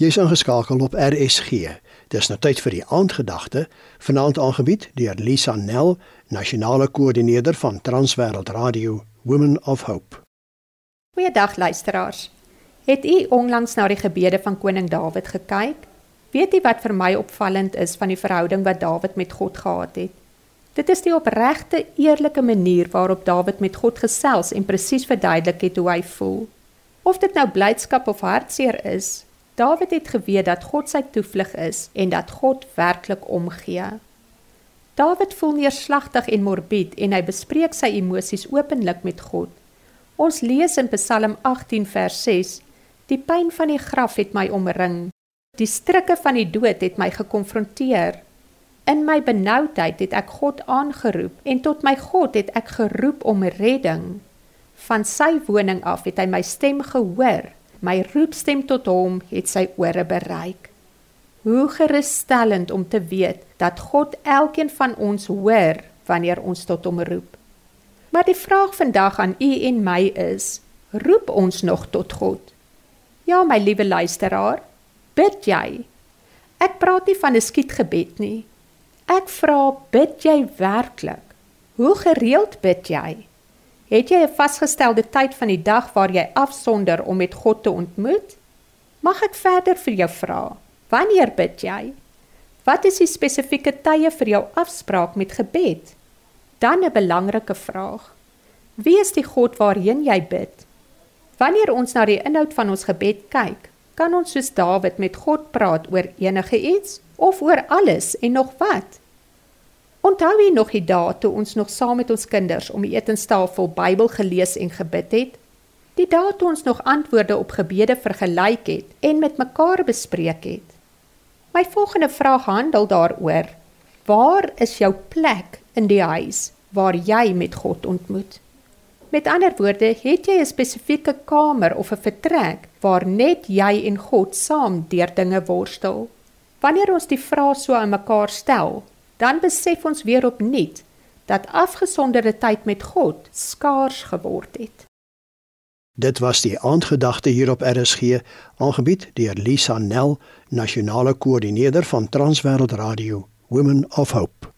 Jy's ingeskakel op RSG. Dis nou tyd vir die aandgedagte, vanaand aangebied deur Lisa Nel, nasionale koördineerder van Transwêreld Radio Women of Hope. Goeiedag luisteraars. Het u onlangs na die gebede van koning Dawid gekyk? Weet u wat vir my opvallend is van die verhouding wat Dawid met God gehad het? Dit is die opregte, eerlike manier waarop Dawid met God gesels en presies verduidelik het hoe hy voel. Of dit nou blydskap of hartseer is, Dawid het geweet dat God sy toevlug is en dat God werklik omgee. Dawid voel neerslagtig en morbied en hy bespreek sy emosies openlik met God. Ons lees in Psalm 18 vers 6: Die pyn van die graf het my omring. Die strikke van die dood het my gekonfronteer. In my benoudheid het ek God aangeroep en tot my God het ek geroep om redding. Van sy woning af het hy my stem gehoor My roepstem tot hom het sy ore bereik. Hoe gerusstellend om te weet dat God elkeen van ons hoor wanneer ons tot hom roep. Maar die vraag vandag aan u en my is: roep ons nog tot God? Ja, my liewe luisteraar, bid jy? Ek praat nie van 'n skietgebed nie. Ek vra, bid jy werklik? Hoe gereeld bid jy? Het jy 'n vasgestelde tyd van die dag waar jy afsonder om met God te ontmoet? Mag ek verder vir jou vra? Wanneer bid jy? Wat is die spesifieke tye vir jou afspraak met gebed? Dan 'n belangrike vraag. Wie is die God waarheen jy bid? Wanneer ons na die inhoud van ons gebed kyk, kan ons soos Dawid met God praat oor enige iets of oor alles en nog wat? Onthou jy nog die dae toe ons nog saam met ons kinders om die etenstafel Bybel gelees en gebid het? Die dae toe ons nog antwoorde op gebede vergelyk het en met mekaar bespreek het. My volgende vraag handel daaroor: Waar is jou plek in die huis waar jy met God ontmoet? Met ander woorde, het jy 'n spesifieke kamer of 'n vertrek waar net jy en God saam deur dinge worstel? Wanneer ons die vraag so aan mekaar stel, dan besef ons weer opnuut dat afgesonderde tyd met God skaars geword het. Dit was die aandgedagte hier op RSG, aangebied deur Lisa Nel, nasionale koördineerder van Transwêreld Radio, Women of Hope.